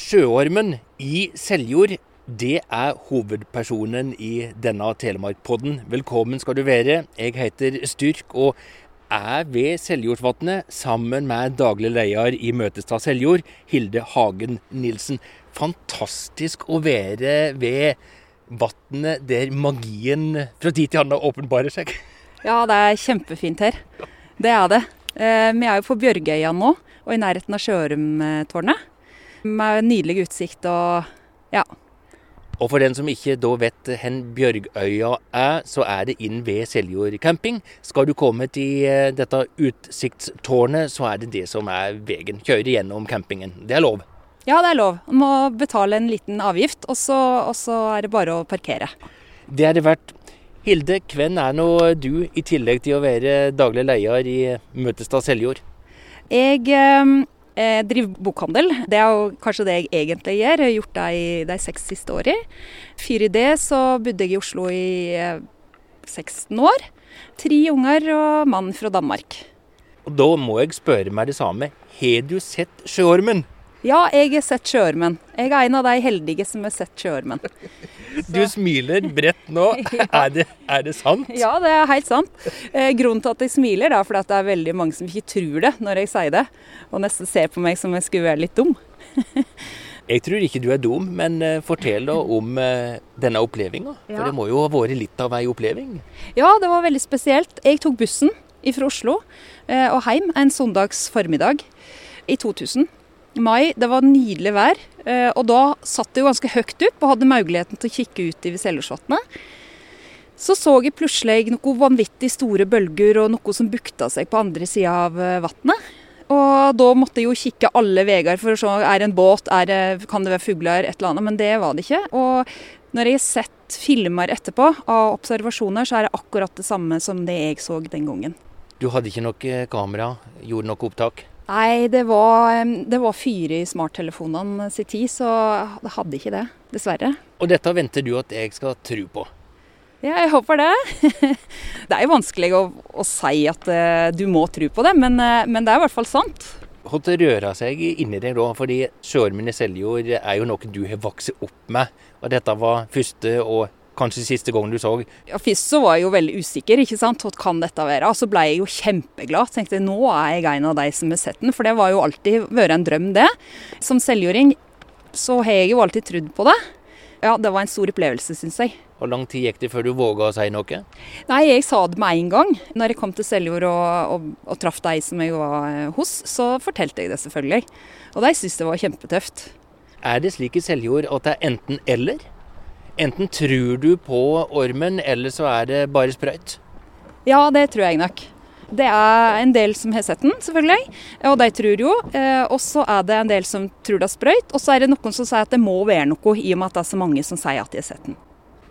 Sjøormen i Seljord, det er hovedpersonen i denne Telemarkpodden. Velkommen skal du være. Jeg heter Styrk og er ved Seljordsvatnet sammen med daglig leder i Møtestad Seljord, Hilde Hagen Nilsen. Fantastisk å være ved vannet der magien fra tid til annen åpenbarer seg. Ja, det er kjempefint her. Det er det. Eh, vi er jo på Bjørgøya nå, og i nærheten av Sjøormtårnet. Med nydelig utsikt og ja. Og for den som ikke da vet hvor Bjørgøya er, så er det inn ved Seljord camping. Skal du komme til eh, dette utsiktstårnet, så er det det som er veien. Kjøre gjennom campingen. Det er lov. Ja, det er lov. Man må betale en liten avgift, og så, og så er det bare å parkere. Det er det verdt. Hilde, hvem er nå du, i tillegg til å være daglig leder i Møtestad Seljord? Jeg eh, driver bokhandel. Det er jo kanskje det jeg egentlig gjør. Jeg har gjort det i de seks siste årene. Før i det så bodde jeg i Oslo i eh, 16 år. Tre unger og mann fra Danmark. Og Da må jeg spørre meg det samme. Har du sett sjøormen? Ja, jeg har sett sjøormen. Jeg er en av de heldige som har sett sjøormen. Du smiler bredt nå. Er, det, er det sant? Ja, det er helt sant. Eh, grunnen til at jeg smiler, er fordi det er veldig mange som ikke tror det når jeg sier det, og nesten ser på meg som jeg skulle være litt dum. Jeg tror ikke du er dum, men eh, fortell da om eh, denne opplevelsen. For Ja. det må jo ha vært litt av ei oppleving. Ja, det var veldig spesielt. Jeg tok bussen fra Oslo eh, og hjem en søndags formiddag i 2000. Mai, det var nydelig vær, eh, og da satt det jo ganske høyt opp og hadde muligheten til å kikke ut over Seljordsvatnet. Så så jeg plutselig noen vanvittig store bølger og noe som bukta seg på andre sida av eh, vannet. Og da måtte jeg jo kikke alle veier for å se er det en båt, det, kan det være fugler, et eller annet. Men det var det ikke. Og når jeg har sett filmer etterpå av observasjoner, så er det akkurat det samme som det jeg så den gangen. Du hadde ikke noe kamera, gjorde noe opptak? Nei, det var, det var fyr i smarttelefonene sin tid, så det hadde ikke det. Dessverre. Og dette venter du at jeg skal tro på. Ja, jeg håper det. Det er jo vanskelig å, å si at eh, du må tro på det, men, eh, men det er i hvert fall sant. Hva rører seg inni deg da? Fordi sjøormen i Seljord er jo noe du har vokst opp med. Og dette var første og kanskje siste gangen du så. Ja, Først så var jeg jo veldig usikker. ikke sant? Hva kan dette være? Og så ble jeg jo kjempeglad. Tenkte nå er jeg en av de som har sett den. For det var jo alltid vært en drøm, det. Som selvgjøring så har jeg jo alltid trodd på det. Ja, det var en stor opplevelse, syns jeg. Hvor lang tid gikk det før du våga å si noe? Nei, jeg sa det med en gang. Når jeg kom til Seljord og, og, og traff de som jeg var eh, hos, så fortalte jeg det selvfølgelig. Og de syntes det var kjempetøft. Er det slik i Seljord at det er enten-eller? Enten tror du på ormen, eller så er det bare sprøyt? Ja, det tror jeg nok. Det er en del som har sett den, selvfølgelig. Og de tror jo. Eh, og så er det en del som tror det er sprøyt. Og så er det noen som sier at det må være noe, i og med at det er så mange som sier at de har sett den.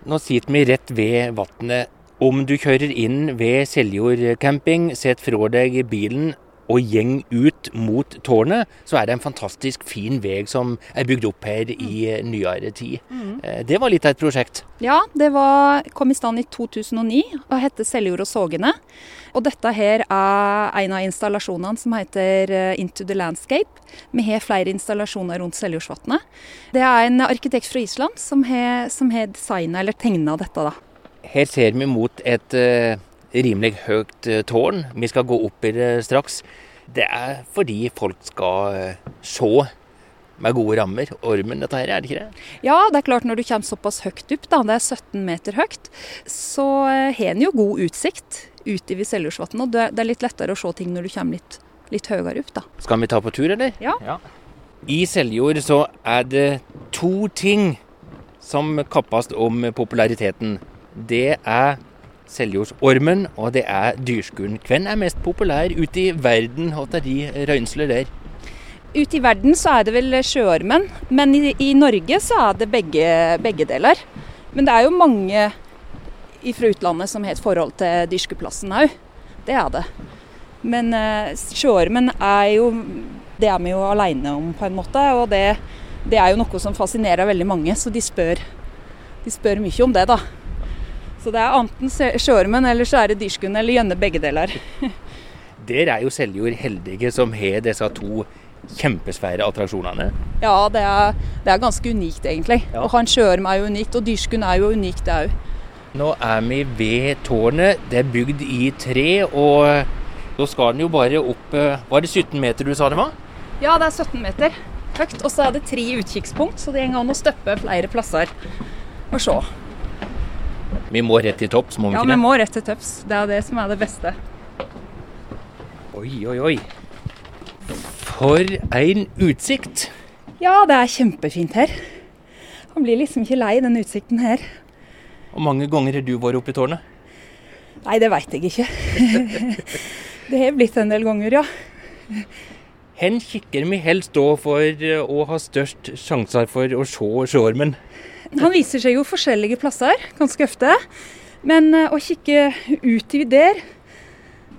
Nå sitter vi rett ved vannet. Om du kjører inn ved Seljord camping, sett fra deg bilen og gjeng ut mot tårnet, så er det en fantastisk fin vei som er bygd opp her i nyere tid. Mm. Det var litt av et prosjekt. Ja, det var, kom i stand i 2009 og heter Seljord og Sågene. Og dette her er en av installasjonene som heter eh, Into the Landscape. Vi har flere installasjoner rundt Seljordsvatnet. Det er en arkitekt fra Island som har, som har designa eller tegna dette, da. Her ser vi mot et eh, rimelig høyt eh, tårn. Vi skal gå opp i det straks. Det er fordi folk skal eh, se med gode rammer. Ormen, dette her, er det ikke det? Ja, det er klart når du kommer såpass høyt opp, da, det er 17 meter høyt, så eh, har en jo god utsikt utover Seljordsvatnet. Og det det er litt lettere å se ting når du kommer litt, litt høyere opp, da. Skal vi ta på tur, eller? Ja. I Seljord så er det to ting som kappes om populariteten. Det er Seljordsormen, og det er dyrskuen. Hvem er mest populær ute i verden? Er de røynsler der? Ute i verden så er det vel sjøormen, men i, i Norge så er det begge, begge deler. Men det er jo mange fra utlandet som har et forhold til dyrskuplassen òg. Det er det. Men uh, sjøormen er jo Det er vi jo aleine om, på en måte. Og det, det er jo noe som fascinerer veldig mange, så de spør, de spør mye om det, da. Så det er enten sjøormen, eller så er det dyrskuen, eller gjerne begge deler. Der er jo Seljord heldige som har disse to kjempesvære attraksjonene. Ja, det er, det er ganske unikt, egentlig. Ja. Og en sjøorm er jo unikt, og dyrskuen er jo unikt, det òg. Nå er vi ved tårnet. Det er bygd i tre, og da skal den jo bare opp eh, Var det 17 meter du sa det var? Ja, det er 17 meter høyt, og så er det tre utkikkspunkt, så det går an å støppe flere plasser og se. Vi må rett til topps, må vi Ja, ikke vi må rett til tøps. Det er det som er det beste. Oi, oi, oi. For en utsikt! Ja, det er kjempefint her. Han blir liksom ikke lei den utsikten her. Hvor mange ganger har du vært oppe i tårnet? Nei, det veit jeg ikke. det har blitt en del ganger, ja. Hen kikker vi helst da for eh, å ha størst sjanser for å se sjøormen? Han viser seg jo forskjellige plasser ganske ofte. Men eh, å kikke ut i der,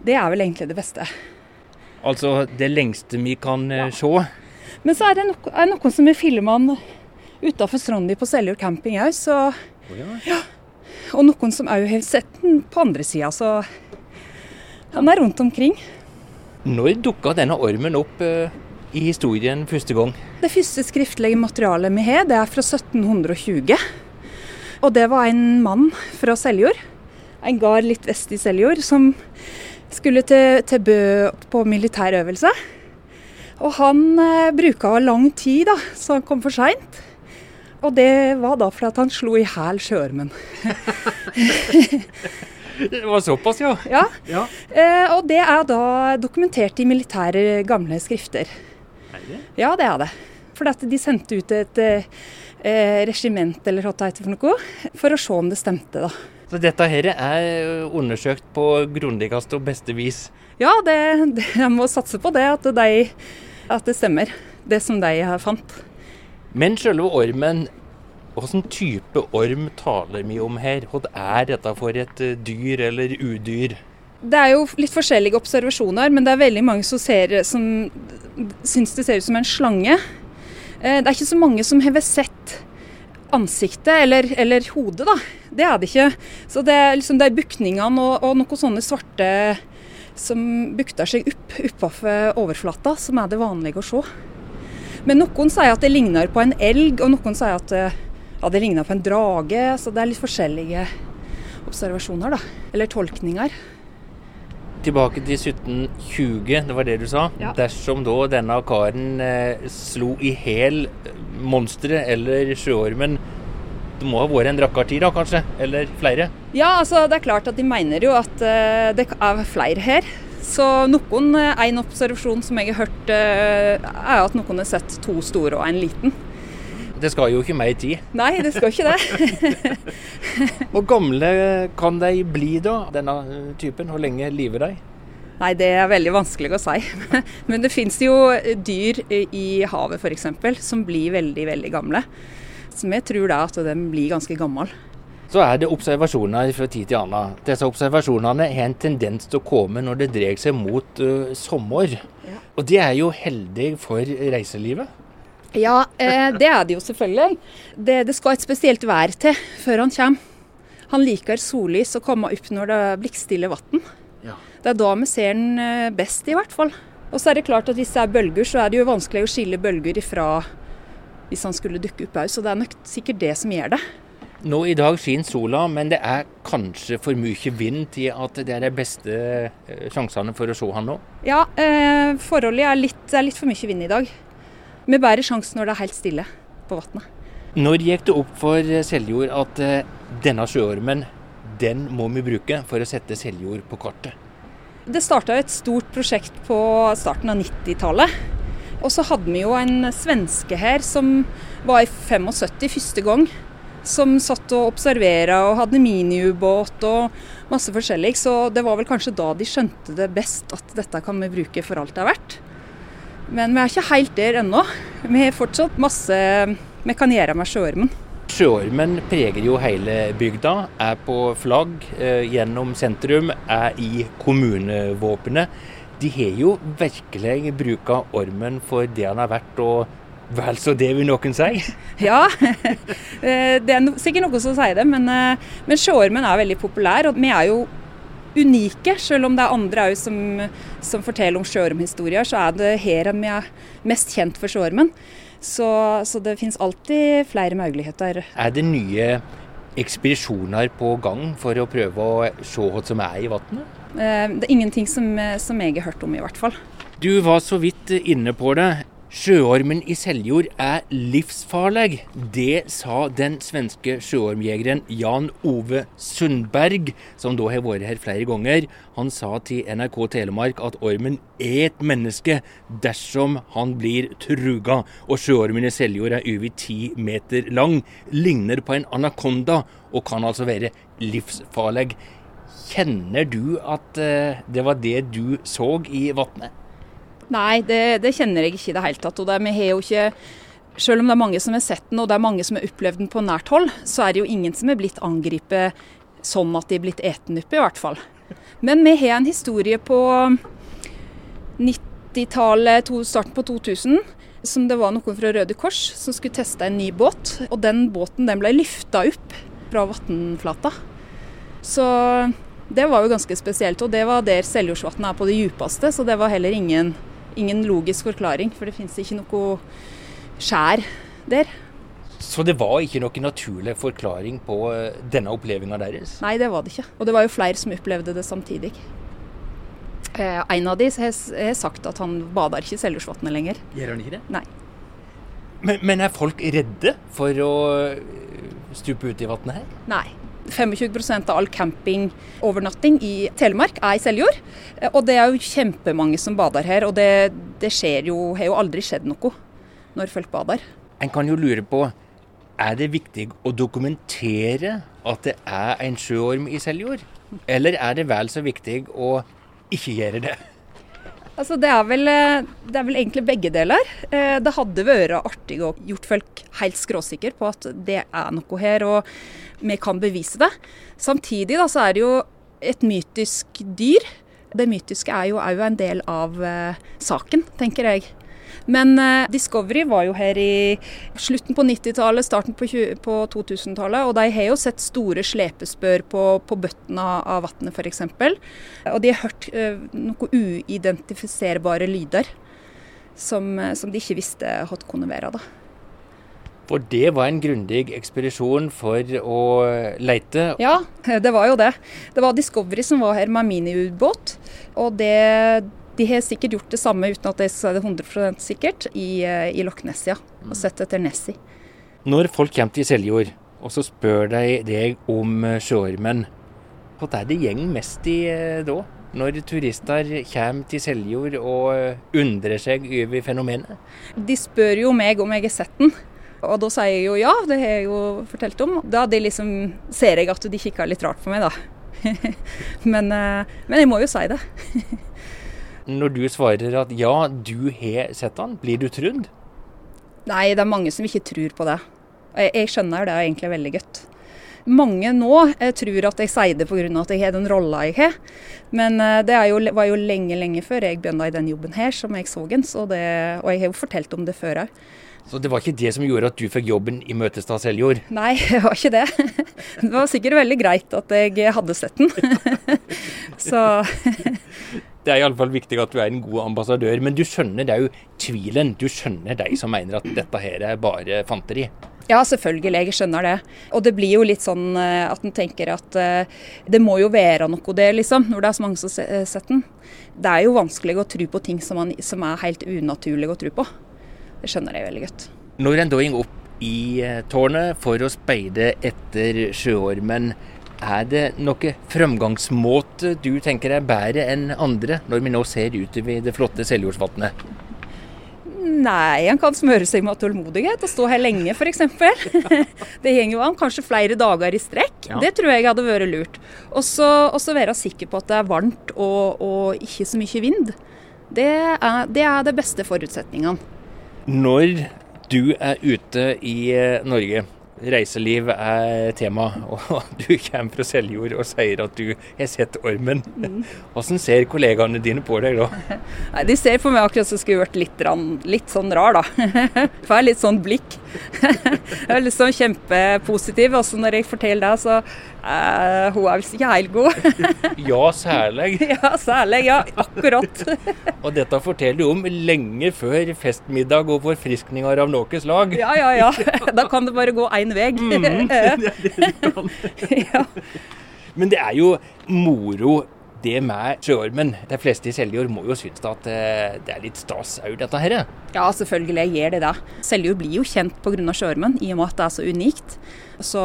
det er vel egentlig det beste. Altså det lengste vi kan ja. se. Men så er det, noe, er noen som filma han utafor Stranda på Seljord camping òg, så Og noen som òg har sett den på andre sida, så han er rundt omkring. Når dukka denne ormen opp eh, i historien første gang? Det første skriftlige materialet vi har, det er fra 1720. Og det var en mann fra Seljord, en gard litt vest i Seljord, som skulle til, til Bø på militærøvelse. Og han eh, bruka lang tid, da, så han kom for seint. Og det var da fordi han slo i hæl sjøormen. Det var såpass, ja. Ja, ja. eh, og det er da dokumentert i militære gamle skrifter. Det? Ja, det er det. For de sendte ut et eh, regiment eller hva det heter for noe, for å se om det stemte. da. Så dette her er undersøkt på grundigste og beste vis. Ja, det, det, jeg må satse på det, at, de, at det stemmer, det som de har fant. Men selve ormen, hvilken type orm taler vi om her? Hva er dette for et dyr eller udyr? Det er jo litt forskjellige observasjoner, men det er veldig mange som, ser, som syns det ser ut som en slange. Eh, Det er ikke så mange som har sett ansiktet eller, eller hodet, da. Det er det ikke. Så det er liksom de bukningene og, og noen sånne svarte som bukter seg opp oppover overflata, som er det vanlige å se. Men noen sier at det ligner på en elg, og noen sier at eh, ja, det ligner på en drage. Så det er litt forskjellige observasjoner, da. Eller tolkninger. Tilbake til 1720, det var det du sa. Ja. Dersom da denne karen eh, slo i hæl monsteret eller sjøormen, det må ha vært en drakkartid da, kanskje? Eller flere? Ja, altså det er klart at de mener jo at eh, det er flere her. Så noen, eh, En observasjon som jeg har hørt, eh, er at noen har sett to store og en liten. Det skal jo ikke mer tid. Nei, det skal ikke det. Hvor gamle kan de bli da, denne eh, typen? Hvor lenge lever de? Nei, det er veldig vanskelig å si. Men det fins jo dyr i havet f.eks. som blir veldig, veldig gamle. Så vi tror da at de blir ganske gamle. Så er det observasjoner fra tid til annen. Disse observasjonene har en tendens til å komme når det dreier seg mot uh, sommer. Ja. Og det er jo heldig for reiselivet. Ja, eh, det er det jo selvfølgelig. Det, det skal et spesielt vær til før han kommer. Han liker sollys og komme opp når det er blikkstille vann. Ja. Det er da vi ser den eh, best, i hvert fall. Og så er det klart at hvis det er bølger, så er det jo vanskelig å skille bølger ifra hvis han skulle dukke opp òg. Så det er nok sikkert det som gjør det. Nå i dag skinner sola, men det er kanskje for mye vind til at det er de beste eh, sjansene for å se han nå. Ja, eh, forholdet er litt, er litt for mye vind i dag. Vi bærer sjansen når det er helt stille på vannet. Når gikk det opp for Seljord at eh, denne sjøormen, den må vi bruke for å sette Seljord på kartet? Det starta et stort prosjekt på starten av 90-tallet. Og så hadde vi jo en svenske her som var i 75 første gang. Som satt og observera og hadde miniubåt og masse forskjellig. Så det var vel kanskje da de skjønte det best at dette kan vi bruke for alt det er verdt. Men vi er ikke helt der ennå. Vi har fortsatt masse vi kan gjøre med sjøormen. Sjøormen preger jo hele bygda, er på flagg eh, gjennom sentrum, er i kommunevåpenet. De har jo virkelig bruka ormen for det han er verdt, og vel så det, vil noen si. Ja, eh, det er sikkert noen som sier det, men, eh, men sjøormen er veldig populær. Og vi er jo unike. Selv om det er andre òg som, som, forteller om sjøormhistorier, så er det her vi er mest kjent for sjøormen. Så, så, det finnes alltid flere muligheter. Er det nye ekspedisjoner på gang for å prøve å se hva som er i vannet? Eh, det er ingenting som, som jeg har hørt om, i hvert fall. Du var så vidt inne på det. Sjøormen i Seljord er livsfarlig. Det sa den svenske sjøormjegeren Jan Ove Sundberg, som da har vært her flere ganger. Han sa til NRK Telemark at ormen er et menneske dersom han blir truga. Og sjøormen i Seljord er over ti meter lang, ligner på en anakonda og kan altså være livsfarlig. Kjenner du at eh, det var det du så i vannet? Nei, det, det, kjenner jeg ikke i det hele tatt. Og det, vi har jo ikke selv om det er mange som har sett den, og det er mange som har opplevd den på nært hold, så er det jo ingen som er blitt angrepet sånn at de er blitt eten opp, i hvert fall. Men vi har en historie på 90-tallet, starten på 2000, som det var noen fra Røde Kors som skulle teste en ny båt. Og den båten den ble lyfta opp fra vannflata. Så det var jo ganske spesielt. Og det var der Seljordsvatnet er på det djupeste, så det var heller ingen ingen logisk forklaring, for det finnes ikke noe skjær der. Så det var ikke noen naturlig forklaring på eh, denne opplevelsen deres? Nei, det var det ikke. Og det var jo flere som opplevde det samtidig. Eh, en av de har sagt at han bader ikke i Seljordsvatnet lenger. Gjør han ikke det? Nei. Men, men, er folk redde for å eh, stupe ut i vannet her? Nei. 25% av all campingovernatting i Telemark er i Seljord. Og det er jo kjempemange som bader her, og det, det skjer jo, har jo aldri skjedd noe når folk bader. En kan jo lure på, er det viktig å dokumentere at det er en sjøorm i Seljord? Eller er det vel så viktig å ikke gjøre det? Altså, det, er vel, det er vel egentlig begge deler. Eh, det hadde vært artig å gjort folk helt skråsikre på at det er noe her. og vi kan bevise det. Samtidig da, så er det jo et mytisk dyr. Det mytiske er jo òg en del av uh, saken, tenker jeg. Men uh, Discovery var jo her i slutten på 90-tallet, starten på, på 2000-tallet. Og de har jo sett store slepespør på, på bøttene av vannet f.eks. Og de har hørt uh, noen uidentifiserbare lyder som, som, de ikke visste hva kunne være. da. For det var en grundig ekspedisjon for å leite? Ja, det var jo det. Det var Discovery som var her med miniubåt. Og det, de har sikkert gjort det samme, uten at det er 100% sikkert, i, eh, i Loch Ness, ja. Og sett etter Nessie. Når folk kommer til Seljord, og så spør de deg om eh, sjøormen, hva er det gjeng mest i eh, da? Når turister kommer til Seljord og undrer seg over fenomenet? De spør jo meg om jeg har sett den. Og da sier jeg jo ja, det har jeg jo fortalt om. Da liksom, ser jeg at de kikker litt rart på meg, da. men, eh, men, jeg må jo si det. Når du svarer at ja, du har sett han, blir du trudd? Nei, det er mange som ikke tror på det. Jeg, jeg skjønner det er egentlig veldig godt. Mange nå jeg tror at jeg sier det pga. at jeg har den rolla jeg har. Men eh, det jo, var jo lenge, lenge før jeg begynte i den jobben her som jeg så den. og jeg har jo fortalt om det før òg. Så det var ikke det som gjorde at du fikk jobben i Møtestad Seljord? Nei, det var ikke det. Det var sikkert veldig greit at jeg hadde sett den. Så Det er iallfall viktig at du er en god ambassadør. Men du skjønner det er jo tvilen. Du skjønner de som mener at dette her er bare fanteri. Ja, selvfølgelig. Jeg skjønner det. Og det blir jo litt sånn eh, at en tenker at uh, det må jo være noe det, liksom. Når det er så mange som har sett den. Det er jo vanskelig å tro på ting som, man, som er helt unaturlig å tro på. Det skjønner jeg veldig godt. Når en da går opp i eh, tårnet for å speide etter sjøormen, er det noe fremgangsmåte du tenker er bedre enn andre, når vi nå ser utover det flotte Seljordsvatnet? Nei, han kan smøre seg med tålmodighet og stå her lenge f.eks. det henger jo an kanskje flere dager i strekk. Ja. Det tror jeg hadde vært lurt. Og så være sikker på at det er varmt og, og ikke så mye vind. Det er, det er de beste forutsetningene. Når du er ute i eh, Norge, reiseliv er tema, og du kommer fra Seljord og sier at du har sett ormen. Hvordan ser kollegaene dine på deg da? Nei, De ser på meg akkurat som skulle vært litt, litt sånn rar, da. Får litt sånn blikk. Jeg er liksom kjempepositiv, Også når jeg forteller det, så uh, hun er visst ikke helt god. ja, særlig. Ja, særlig. Ja, akkurat. og dette forteller du om lenge før festmiddag og forfriskninger av noe slag. Ja, ja, ja. Da kan det bare gå én vei. Mm, ja. Men det er jo moro det med sjøormen. De fleste i Seljord må jo synes at eh, det er litt stas òg, dette her. Ja, selvfølgelig gjør det det. Seljord blir jo kjent pga. sjøormen, i og med at det er så unikt. Så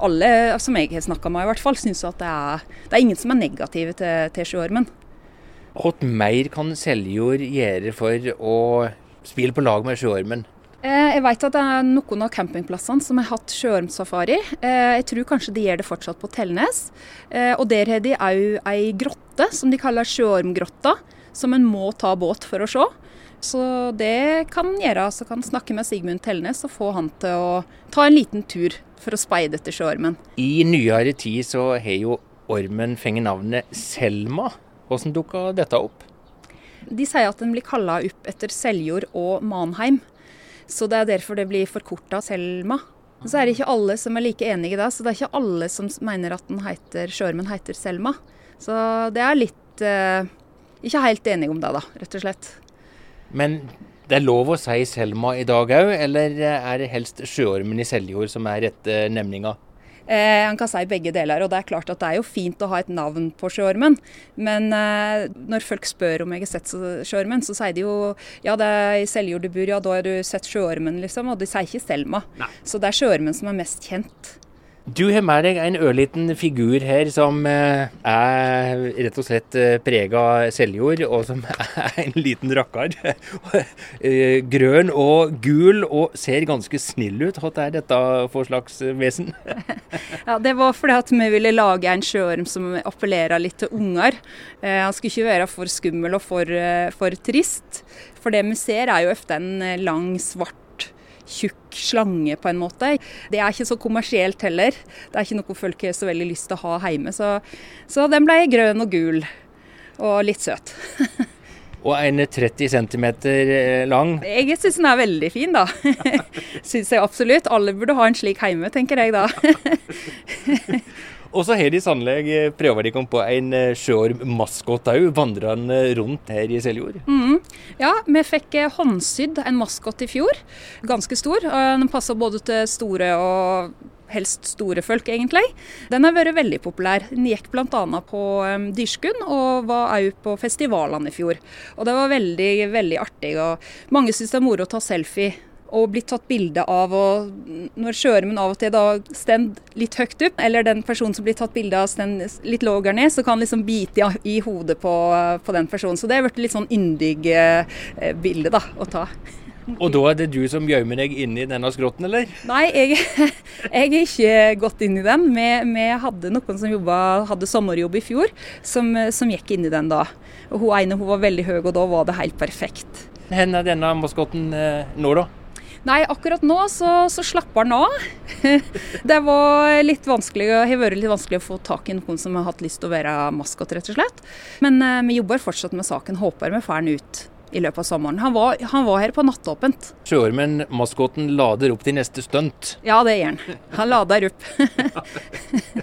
alle som jeg har snakka med, i hvert fall, syns at det er, det er ingen som er negative til, til sjøormen. Hva mer kan Seljord gjøre for å spille på lag med sjøormen? Eh, jeg vet at det er noen av campingplassene som har hatt sjøormsafari. Eh, jeg tror kanskje de gjør det fortsatt på Tellnes. Eh, og der har de òg ei grotte som de kaller sjøormgrotta, som en må ta båt for å se. Så det kan gjøre. Så kan snakke med Sigmund Tellnes og få han til å ta en liten tur for å speide etter sjøormen. I nyere tid så har jo ormen fengt navnet Selma. Hvordan dukka dette opp? De sier at den blir kalla opp etter Seljord og Manheim. Så det er derfor det blir forkorta Selma. Så er det ikke alle som er like enige det. Så det er ikke alle som mener at den heter, sjøormen heter Selma. Så det er litt eh, Ikke helt enige om det, da, rett og slett. Men det er lov å si Selma i dag òg, eller er det helst sjøormen i Seljord som er rette nemninga? Eh, han kan si begge deler. og Det er klart at det er jo fint å ha et navn på sjøormen. Men eh, når folk spør om jeg har sett sjøormen, så sier de jo ja, det er i Seljord du bor, ja da har du sett sjøormen, liksom. Og de sier ikke Selma. Nei. Så det er sjøormen som er mest kjent. Du har med deg en ørliten figur her som eh, er rett og slett eh, prega Seljord, og som er en liten rakkar. Eh, grønn og gul og ser ganske snill ut. Hva er dette for slags vesen? ja, Det var fordi at vi ville lage en sjøorm som appellerer litt til unger. Han skulle ikke være for skummel og for, for trist. For det vi ser er jo ofte en lang, svart tjukk slange, på en måte. Det er ikke så kommersielt heller. Det er ikke noe folk har så veldig lyst til å ha hjemme. Så, så den ble grønn og gul, og litt søt. og en 30 cm eh, lang. Jeg syns den er veldig fin, da. syns jeg absolutt. Alle burde ha en slik hjemme, tenker jeg da. Og så har de sannelig prøvd de kom på en eh, sjøormmaskot òg, vandrende rundt her i Seljord. Mm. Ja, vi fikk eh, håndsydd en maskot i fjor. Ganske stor. Den passer både til store og helst store folk, egentlig. Den har vært veldig populær. Den gikk bl.a. på um, Dyrskuen, og var òg på festivalene i fjor. Og det var veldig, veldig artig. og Mange syns det er moro å ta selfie og blitt tatt bilde av. og Når sjøormen av og til da stend litt høyt opp, eller den personen som blir tatt bilde av stend litt lavere ned, så kan liksom bite i, hodet på, på, den personen. Så det har blitt litt sånn yndig eh, bilde da, å ta. Og da er det du som gjemmer deg inni denne skrotten, eller? Nei, jeg, jeg er ikke gått inn i den. Vi, vi hadde noen som jobbet, hadde sommerjobb i fjor, som, som gikk inn i den da. Og Hun ene hun var veldig høy, og da var det helt perfekt. Hvor er denne maskotten eh, nå, da? Nei, akkurat nå så, så slapper han av. det var litt vanskelig, har vært litt vanskelig å få tak i noen som har hatt lyst til å være maskot, rett og slett. Men eh, vi jobber fortsatt med saken. Håper vi får han ut i løpet av sommeren. Han var, han var her på nattåpent. Sjøormen, maskoten, lader opp til neste stunt? Ja, det gjør han. Han lader opp.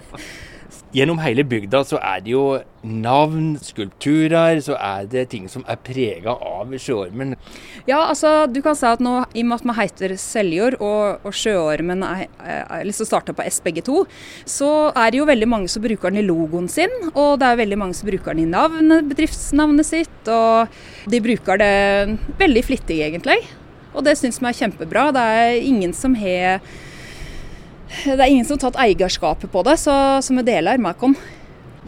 Gjennom hele bygda så er det jo navn, skulpturer, så er det ting som er prega av sjøormen. Ja, altså du kan si at nå, i og med at vi heter Seljord og, og sjøormen er, er, liksom starta på S begge to, så er det jo veldig mange som bruker den i logoen sin. Og det er veldig mange som bruker den i navnet, bedriftsnavnet sitt. Og de bruker det veldig flittig, egentlig. Og det syns vi er kjempebra. Det er ingen som har det er ingen som har tatt eierskapet på det, så, så vi deler med oss.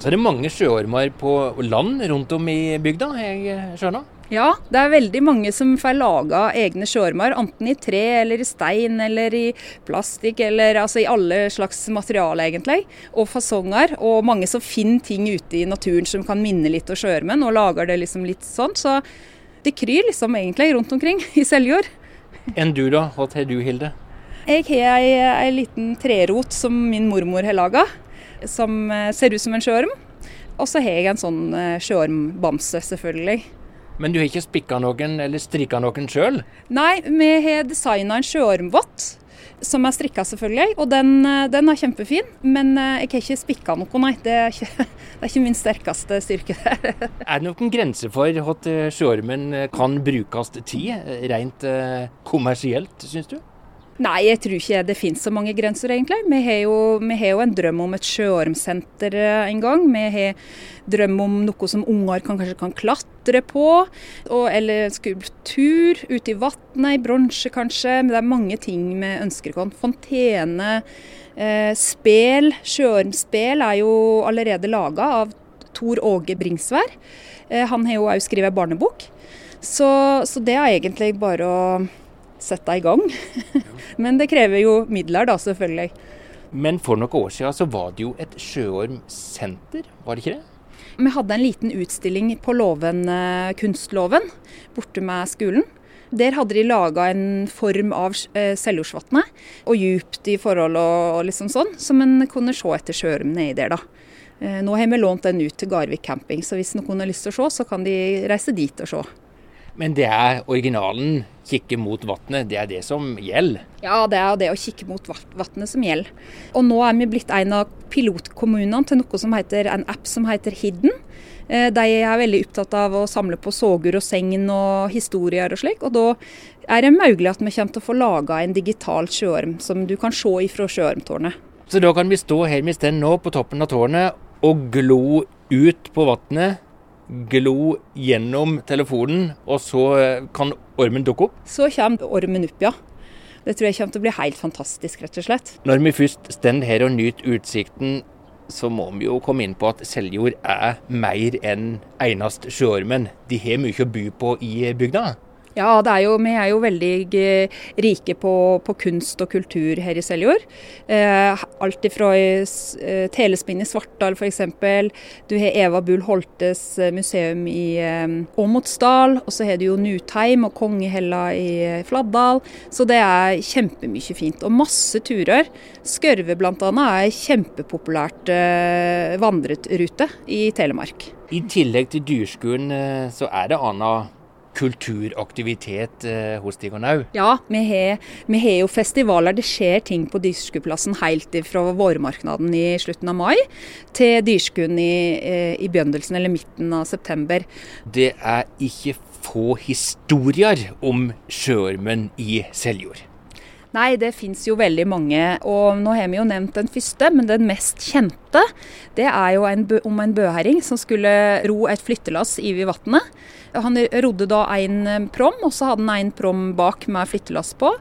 Så er det mange sjøormer på land rundt om i bygda, jeg skjønner? Ja, det er veldig mange som får laga egne sjøormer, enten i tre eller i stein eller i plastikk, eller altså i alle slags materiale egentlig. Og fasonger. Og mange som finner ting ute i naturen som kan minne litt om sjøormen, og lager det liksom litt sånn. Så det kryr liksom egentlig rundt omkring i Seljord. Enn du da, hva tar du Hilde? Jeg har ei, ei liten trerot som min mormor har laga, som eh, ser ut som en sjøorm. Og så har jeg en sånn eh, sjøormbamse, selvfølgelig. Men du har ikke spikka noen eller strikka noen sjøl? Nei, vi har designa en sjøormvott. Som er strikka, selvfølgelig. Og den, eh, den, er kjempefin. Men jeg har ikke spikka noe, nei. Det er ikke, det er ikke min sterkeste styrke. der. er det noen grenser for at sjøormen kan brukes til, rent kommersielt, syns du? Nei, jeg tror ikke det finnes så mange grenser, egentlig. Vi har jo, vi har jo en drøm om et sjøormsenter eh, en gang. Vi har drøm om noe som unger kan, kanskje kan klatre på. Og, eller skulptur ute i vannet, i bronse kanskje. Men det er mange ting vi ønsker oss. Fontene, eh, spel. Sjøormspel er jo allerede laga av Tor Åge Bringsvær. Eh, han har jo òg skrevet barnebok. Så, så det er egentlig bare å sette i gang. Men det krever jo midler, da, selvfølgelig. Men for noen år siden så var det jo et sjøormsenter, var det ikke det? Vi hadde en liten utstilling på låven, eh, kunstloven borte med skolen. Der hadde de laga en form av eh, Seljordsvatnet, og djupt i forhold og, liksom sånn, som en kunne se etter sjøorm nedi der, da. Eh, nå har vi lånt den ut til Garvik camping, så hvis noen har lyst til å se, så kan de reise dit og se. Men det er originalen, kikke mot vannet, det er det som gjelder? Ja, det er det å kikke mot vannet som gjelder. Og nå er vi blitt en av pilotkommunene til noe som heter en app som heter Hidden. Eh, de er veldig opptatt av å samle på sågur og segn og historier og slik. Og da er det mulig at vi kommer til å få laga en digital sjøorm som du kan se ifra sjøormtårnet. Så da kan vi stå her vi står nå på toppen av tårnet og glo ut på vannet glo gjennom telefonen, og så eh, kan ormen dukke opp? Så kommer ormen opp, ja. Det tror jeg kommer til å bli helt fantastisk, rett og slett. Når vi først står her og nyter utsikten, så må vi jo komme inn på at Seljord er mer enn eneste sjøormen. De har mye å by på i bygda? Ja, jo, vi er jo veldig eh, rike på, på, kunst og kultur her i Seljord. Eh, alt ifra eh, telespinn i Svartdal f.eks. Du har Eva Bull Holtes eh, museum i eh, Og så har du jo Nutheim og Kongehella i eh, Fladdal. Så det er kjempemye fint. Og masse turer. Skørve bl.a. er kjempepopulært eh, vandrerute i Telemark. I tillegg til dyrskolen så er det Ana kulturaktivitet eh, hos òg? Ja, vi har, vi har, jo festivaler. Det skjer ting på Dyrskuplassen helt fra vårmarknaden i slutten av mai til Dyrskuen i, eh, i begynnelsen eller midten av september. Det er ikke få historier om sjøormen i Seljord? Nei, det fins jo veldig mange. Og nå har vi jo nevnt den første, men den mest kjente det er jo en, om en bøhæring som skulle ro et flyttelass over vannet. Han rodde da en prom, og så hadde han en prom bak med flyttelass på.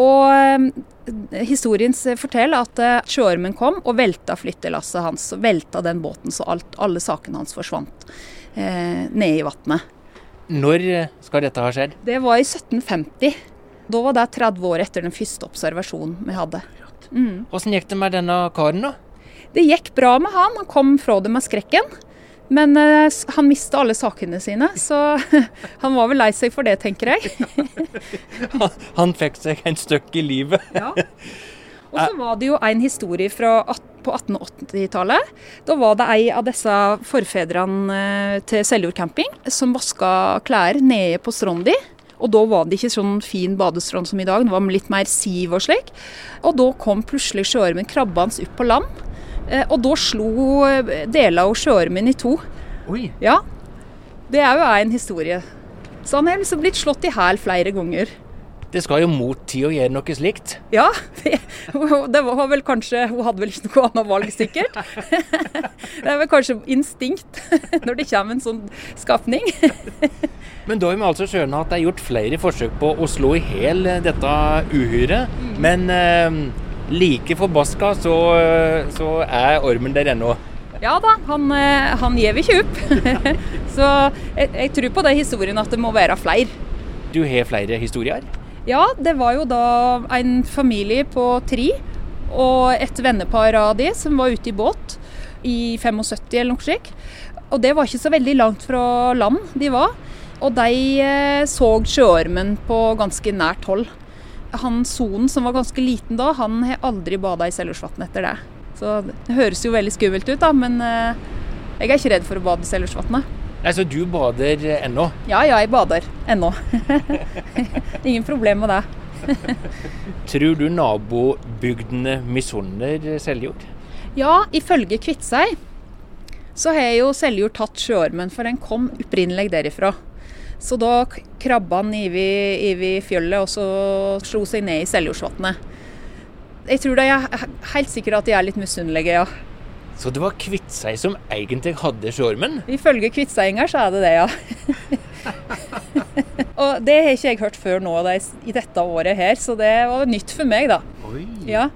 Og eh, historien forteller at eh, sjøormen kom og velta flyttelasset hans. Velta den båten, så alt, alle sakene hans forsvant eh, ned i vannet. Når skal dette ha skjedd? Det var i 1750. Da var det 30 år etter den første observasjonen vi hadde. Mm. Hvordan gikk det med denne karen, da? Det gikk bra med han. Han kom fra det med skrekken. Men uh, han mista alle sakene sine, så han var vel lei seg for det, tenker jeg. han, han, fikk seg en støkk i livet. ja. Og så var det jo en historie fra, på 1880-tallet. Da var det ei av disse forfedrene eh, til Seljord camping som vaska klær nede på Strondi. Og da var det ikke sånn fin badestrand som i dag, det var litt mer siv og slik. Og da kom plutselig sjøormen krabbende opp på land. Eh, og da slo deler av sjøormen i to. Oi. Ja. Det er jo en historie. Så han er liksom blitt slått i hæl flere ganger. Det skal jo mot tid å gjøre noe slikt? Ja, det, det, var vel kanskje Hun hadde vel ikke noe annet valg, sikkert. Det er vel kanskje instinkt når det kommer en sånn skapning. Men da har vi altså skjønne at det er gjort flere forsøk på å slå i hæl dette uhyret. Mm. Men eh, like forbaska så, så er ormen der ennå. Ja da, han, eh, han gir ikke opp. så jeg, jeg tror på den historien at det må være flere. Du har flere historier? Ja, det var jo da en familie på tre og et vennepar av de som var ute i båt i 75 eller noe slikt. Og det var ikke så veldig langt fra land de var. Og de eh, så sjøormen på ganske nært hold. han sonen som var ganske liten da, han har aldri bada i Seljordsvatn etter det. Så det høres jo veldig skummelt ut, da, men eh, jeg er ikke redd for å bade i Seljordsvatnet. Nei, Så du bader ennå? Ja, ja, jeg bader ennå. Ingen problem med det. Tror du nabobygdene misunner Seljord? Ja, ifølge Kviteseid så har jo Seljord tatt sjøormen, for den kom opprinnelig derifra. Så da krabba den over fjellet og så slo seg ned i Seljordsvatnet. Jeg tror de er helt sikkert at de er litt misunnelige, ja. Så det var Kviteseid som egentlig hadde sjormen? Ifølge kvitseinger så er det det, ja. og det har ikke jeg hørt før nå det, i dette året her, så det var nytt for meg, da. Oi. Ja.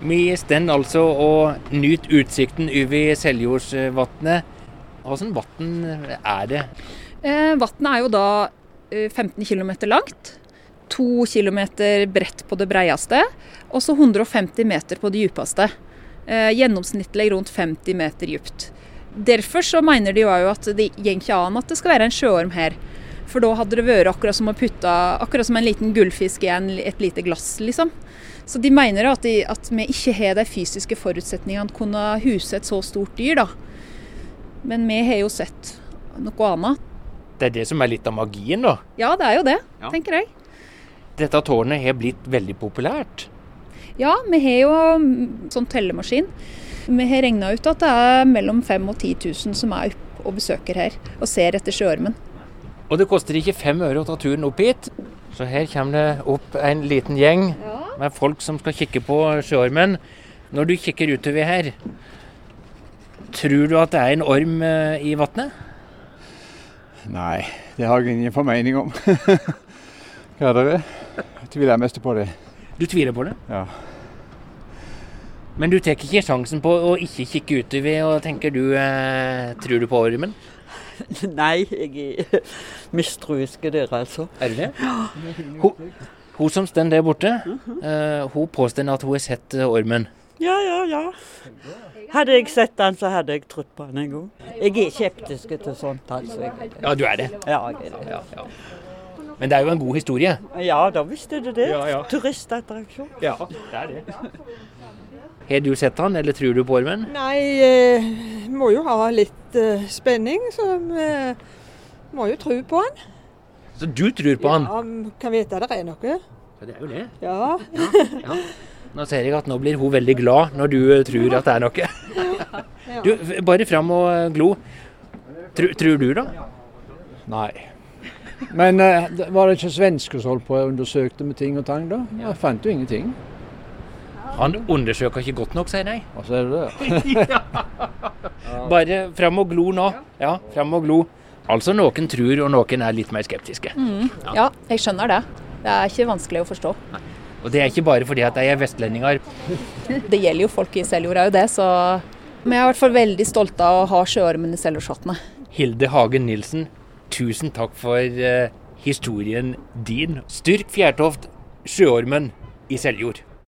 Vi står altså og nyter utsikten over Seljordsvatnet. Hvilket vann er det? Eh, Vannet er jo da eh, 15 km langt. 2 km bredt på det breieste, og så 150 meter på det djupeste. Eh, gjennomsnittlig rundt 50 meter dypt. Derfor så mener de jo at det går ikke an at det skal være en sjøorm her. For da hadde det vært akkurat som å putte akkurat som en liten gullfisk i en, et lite glass, liksom. Så de mener at, de, at vi ikke har de fysiske forutsetningene til å kunne huse et så stort dyr, da. Men vi har jo sett noe annet. Det er det som er litt av magien, da. Ja, det er jo det, Ja. tenker jeg. Dette tårnet har blitt veldig populært. Ja, vi har jo mm, sånn tellemaskin. Vi har regna ut at det er mellom 5000 og 10 000 som er oppe og besøker her og ser etter sjøormen. Og det koster ikke fem øre å ta turen opp hit. Så her kommer det opp en liten gjeng med folk som skal kikke på sjøormen. Når du kikker utover her, tror du at det er en orm eh, i vannet? Nei, det har jeg ingen formening om. Hva er det? Jeg tviler mest på det. Du tviler på det? Ja. Men du tar ikke sjansen på å ikke kikke utover og tenker du eh, Tror du på ormen? Nei, jeg er dere, der, altså. Er du det? Hun, hun som står der borte, eh, hun påstår at hun har sett eh, ormen. Ja, ja, ja. Hadde jeg sett den, så hadde jeg trodd på den en gang. Jeg er skeptisk til sånt, altså. Ja, du er det. ja, jeg er det. Ja, ja. Men det er jo en god historie. Ja, da visste du det. Ja, ja. Turistattraksjon. Ja, det er det. Har du sett han, eller tror du på ormen? Nei, eh, må jo ha litt eh, spenning, så eh, må jo tro på han. Så du tror på han? Ja, vi kan vite det er noe. Ja, det er jo det. Ja. Ja. Nå ser jeg at nå blir hun veldig glad når du eh, tror at det er noe. Du, bare fram og eh, glo. Tr tror du, da? Nei. Men uh, var det ikke svensker som holdt på og undersøkte med ting og tang, da? Jeg fant jo ingenting. Han undersøker ikke godt nok, sier de. Og så er det det. Bare fram og glo nå. Ja, fram og glo. Altså noen tror, og noen er litt mer skeptiske. Ja, jeg skjønner det. Det er ikke vanskelig å forstå. Og det er ikke bare fordi at de er vestlendinger. Det gjelder jo folk i Seljord òg, det, så vi er i hvert fall veldig stolte av å ha sjøormen i Seljordsvatnet. Hilde Hagen Nilsen, tusen takk for eh, historien din. Styrk Fjærtoft, sjøormen i Seljord.